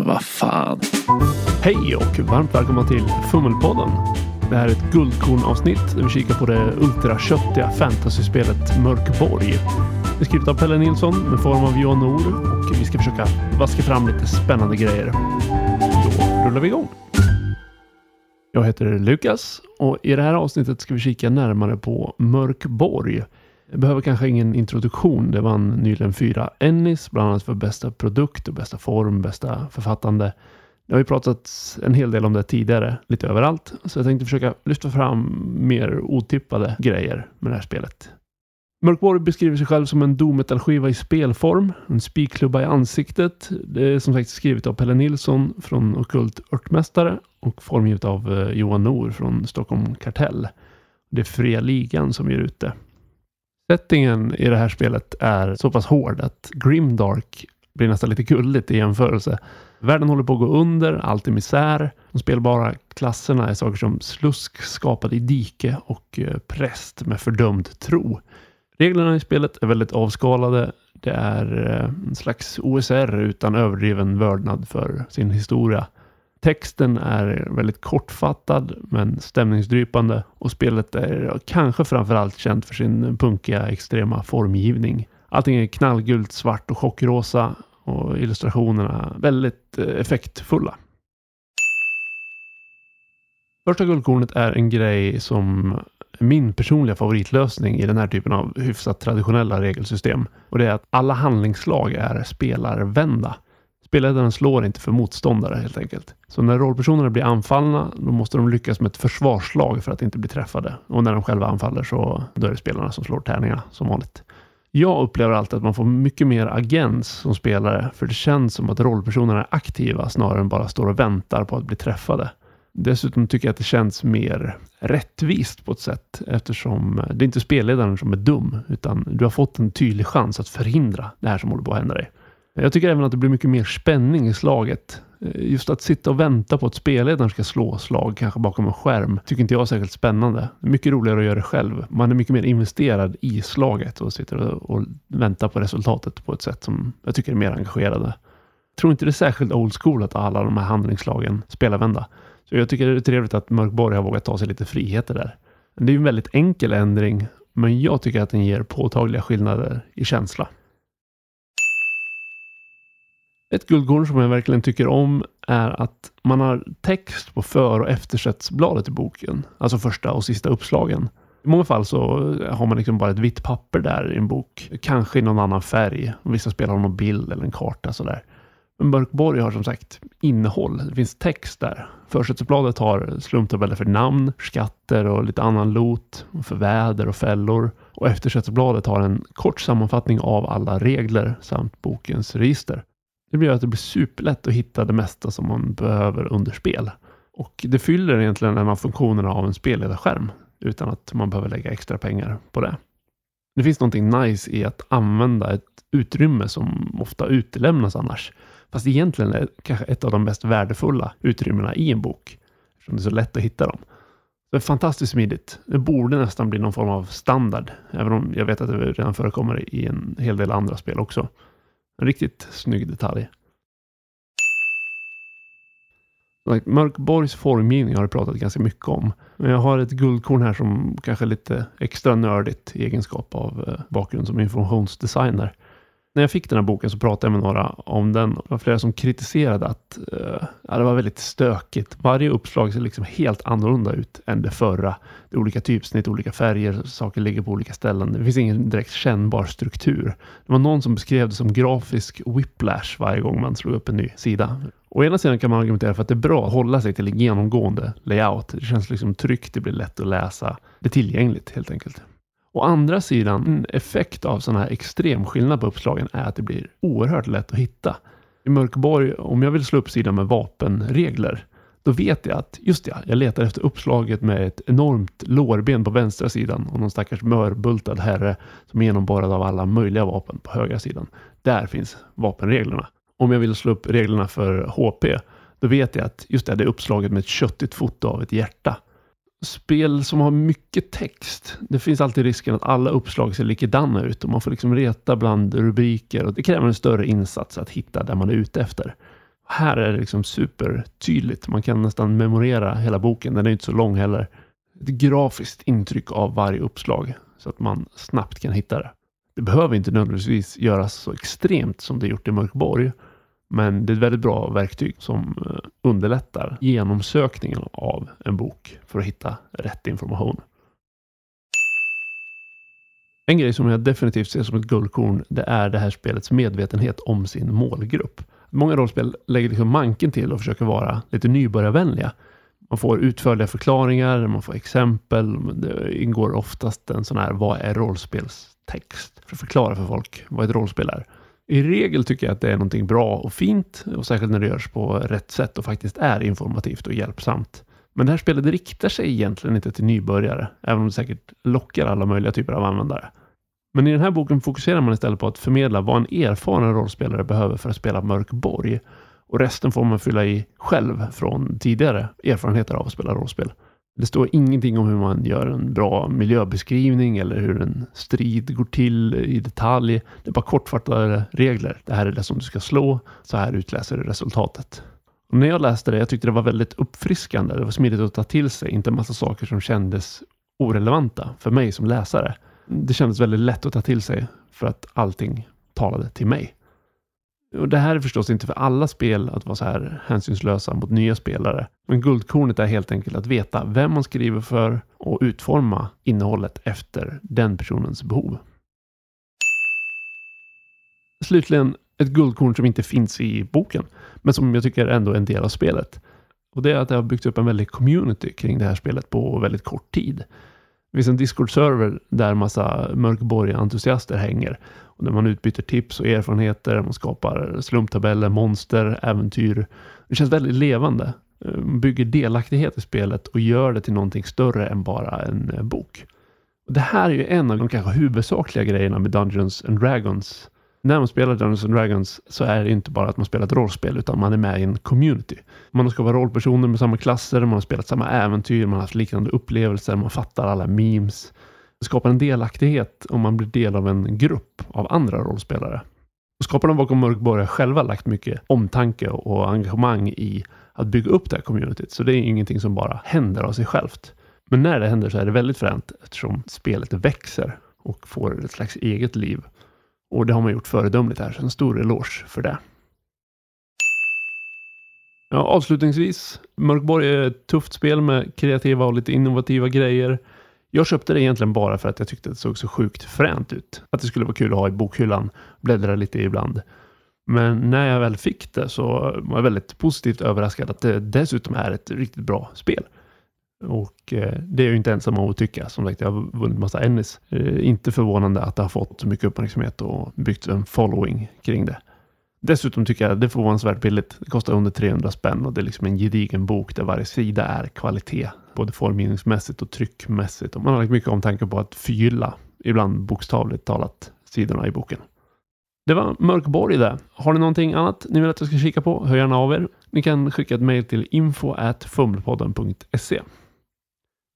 Men Vad fan. Hej och varmt välkomna till Fummelpodden. Det här är ett guldkorn-avsnitt där vi kikar på det ultraköttiga fantasyspelet Mörkborg. Det är skrivet av Pelle Nilsson med form av Johan Nor och vi ska försöka vaska fram lite spännande grejer. Då rullar vi igång. Jag heter Lukas och i det här avsnittet ska vi kika närmare på Mörkborg. Jag behöver kanske ingen introduktion. Det vann nyligen fyra Ennis, bland annat för bästa produkt och bästa form, bästa författande. Jag har ju pratat en hel del om det tidigare, lite överallt. Så jag tänkte försöka lyfta fram mer otippade grejer med det här spelet. Mörkborg beskriver sig själv som en dometalskiva i spelform, en spikklubba i ansiktet. Det är som sagt skrivet av Pelle Nilsson från Okult Örtmästare och formgivet av eh, Johan Nor från Stockholm Kartell. Det är Fria Ligan som ger ut det. Settingen i det här spelet är så pass hård att Grimdark blir nästan lite gulligt i jämförelse. Världen håller på att gå under, allt är misär. De spelbara klasserna är saker som slusk skapad i dike och eh, präst med fördömd tro. Reglerna i spelet är väldigt avskalade. Det är eh, en slags OSR utan överdriven vördnad för sin historia. Texten är väldigt kortfattad men stämningsdrypande och spelet är kanske framförallt känt för sin punkiga extrema formgivning. Allting är knallgult, svart och chockrosa och illustrationerna väldigt eh, effektfulla. Första guldkornet är en grej som är min personliga favoritlösning i den här typen av hyfsat traditionella regelsystem. Och det är att alla handlingslag är spelarvända. Spelledaren slår inte för motståndare helt enkelt. Så när rollpersonerna blir anfallna, då måste de lyckas med ett försvarslag för att inte bli träffade. Och när de själva anfaller så då är det spelarna som slår tärningarna som vanligt. Jag upplever alltid att man får mycket mer agens som spelare, för det känns som att rollpersonerna är aktiva snarare än bara står och väntar på att bli träffade. Dessutom tycker jag att det känns mer rättvist på ett sätt eftersom det är inte spelledaren som är dum, utan du har fått en tydlig chans att förhindra det här som håller på att hända dig. Jag tycker även att det blir mycket mer spänning i slaget. Eh, just att sitta och vänta på att spelledaren ska slå slag, kanske bakom en skärm, tycker inte jag är särskilt spännande. Det är mycket roligare att göra det själv. Man är mycket mer investerad i slaget och sitter och väntar på resultatet på ett sätt som jag tycker är mer engagerande. Jag tror inte det är särskilt old school att alla de här handlingslagen spelar vända. Så jag tycker det är trevligt att Mörkborg har vågat ta sig lite friheter där. Det är ju en väldigt enkel ändring, men jag tycker att den ger påtagliga skillnader i känsla. Ett guldkorn som jag verkligen tycker om är att man har text på för och eftersättsbladet i boken. Alltså första och sista uppslagen. I många fall så har man liksom bara ett vitt papper där i en bok. Kanske i någon annan färg. Vissa spelar har någon bild eller en karta sådär. Men Mörkborg har som sagt innehåll. Det finns text där. Försättsbladet har slumptabeller för namn, skatter och lite annan lot, för väder och fällor. Och eftersättsbladet har en kort sammanfattning av alla regler samt bokens register. Det blir att det blir superlätt att hitta det mesta som man behöver under spel. Och det fyller egentligen en av funktionerna av en spelledarskärm utan att man behöver lägga extra pengar på det. Det finns någonting nice i att använda ett utrymme som ofta utelämnas annars. Fast egentligen är det kanske ett av de mest värdefulla utrymmena i en bok. Eftersom det är så lätt att hitta dem. Det är fantastiskt smidigt. Det borde nästan bli någon form av standard. Även om jag vet att det redan förekommer i en hel del andra spel också. En riktigt snygg detalj. Mörkborgs formgivning har jag pratat ganska mycket om. Men jag har ett guldkorn här som kanske är lite extra nördigt i egenskap av eh, bakgrund som informationsdesigner när jag fick den här boken så pratade jag med några om den. Det var flera som kritiserade att uh, ja, det var väldigt stökigt. Varje uppslag ser liksom helt annorlunda ut än det förra. Det är olika typsnitt, olika färger, saker ligger på olika ställen. Det finns ingen direkt kännbar struktur. Det var någon som beskrev det som grafisk whiplash varje gång man slog upp en ny sida. Å ena sidan kan man argumentera för att det är bra att hålla sig till en genomgående layout. Det känns liksom tryggt, det blir lätt att läsa. Det är tillgängligt helt enkelt. Å andra sidan, en effekt av sådana här extremskillnad på uppslagen är att det blir oerhört lätt att hitta. I Mörkborg, om jag vill slå upp sidan med vapenregler, då vet jag att, just ja, jag letar efter uppslaget med ett enormt lårben på vänstra sidan och någon stackars mörbultad herre som är genomborrad av alla möjliga vapen på högra sidan. Där finns vapenreglerna. Om jag vill slå upp reglerna för HP, då vet jag att just det, det är uppslaget med ett köttigt foto av ett hjärta spel som har mycket text. Det finns alltid risken att alla uppslag ser likadana ut och man får liksom reta bland rubriker och det kräver en större insats att hitta där man är ute efter. Här är det liksom supertydligt. Man kan nästan memorera hela boken. Den är inte så lång heller. Ett grafiskt intryck av varje uppslag så att man snabbt kan hitta det. Det behöver inte nödvändigtvis göras så extremt som det är gjort i Mörkborg. Men det är ett väldigt bra verktyg som eh, underlättar genomsökningen av en bok för att hitta rätt information. En grej som jag definitivt ser som ett guldkorn, det är det här spelets medvetenhet om sin målgrupp. Många rollspel lägger liksom manken till och försöker vara lite nybörjarvänliga. Man får utförliga förklaringar, man får exempel. Det ingår oftast en sån här, vad är rollspelstext? För att förklara för folk vad ett rollspel är. I regel tycker jag att det är någonting bra och fint och särskilt när det görs på rätt sätt och faktiskt är informativt och hjälpsamt. Men det här spelet riktar sig egentligen inte till nybörjare, även om det säkert lockar alla möjliga typer av användare. Men i den här boken fokuserar man istället på att förmedla vad en erfaren rollspelare behöver för att spela Mörk Borg. Och resten får man fylla i själv från tidigare erfarenheter av att spela rollspel. Det står ingenting om hur man gör en bra miljöbeskrivning eller hur en strid går till i detalj. Det är bara kortfattade regler. Det här är det som du ska slå. Så här utläser du resultatet. Och när jag läste det, jag tyckte det var väldigt uppfriskande. Det var smidigt att ta till sig, inte en massa saker som kändes orelevanta för mig som läsare det kändes väldigt lätt att ta till sig för att allting talade till mig. Och Det här är förstås inte för alla spel att vara så här hänsynslösa mot nya spelare. Men guldkornet är helt enkelt att veta vem man skriver för och utforma innehållet efter den personens behov. Slutligen ett guldkorn som inte finns i boken, men som jag tycker ändå är en del av spelet. Och det är att det har byggts upp en väldig community kring det här spelet på väldigt kort tid. Det finns en Discord-server där massa Mörkborg-entusiaster hänger. Och där man utbyter tips och erfarenheter, man skapar slumptabeller, monster, äventyr. Det känns väldigt levande. Man bygger delaktighet i spelet och gör det till någonting större än bara en eh, bok. Och det här är ju en av de kanske huvudsakliga grejerna med Dungeons and Dragons när man spelar Dungeons and Dragons så är det inte bara att man spelar ett rollspel utan man är med i en community. Man har skapat rollpersoner med samma klasser, man har spelat samma äventyr, man har haft liknande upplevelser, man fattar alla memes. Det skapar en delaktighet om man blir del av en grupp av andra rollspelare. Skaparna bakom Mörkborg har själva lagt mycket omtanke och engagemang i att bygga upp det här communityt. Så det är ingenting som bara händer av sig självt. Men när det händer så är det väldigt fränt eftersom spelet växer och får ett slags eget liv. Och det har man gjort föredömligt här, så en stor eloge för det. Ja, avslutningsvis, Mörkborg är ett tufft spel med kreativa och lite innovativa grejer. Jag köpte det egentligen bara för att jag tyckte att det såg så sjukt fränt ut. Att det skulle vara kul att ha i bokhyllan, bläddra lite ibland. Men när jag väl fick det så var jag väldigt positivt överraskad att det dessutom är ett riktigt bra spel. Och eh, det är jag inte ensam om att tycka. Som sagt, jag har vunnit massa Ennis. Eh, inte förvånande att det har fått så mycket uppmärksamhet och byggt en following kring det. Dessutom tycker jag det är förvånansvärt billigt. Det kostar under 300 spänn och det är liksom en gedigen bok där varje sida är kvalitet. Både formgivningsmässigt och tryckmässigt. Och man har lagt mycket omtanke på att förgylla, ibland bokstavligt talat, sidorna i boken. Det var Mörkborg det. Har ni någonting annat ni vill att jag ska kika på? Hör gärna av er. Ni kan skicka ett mejl till info.fummelpodden.se.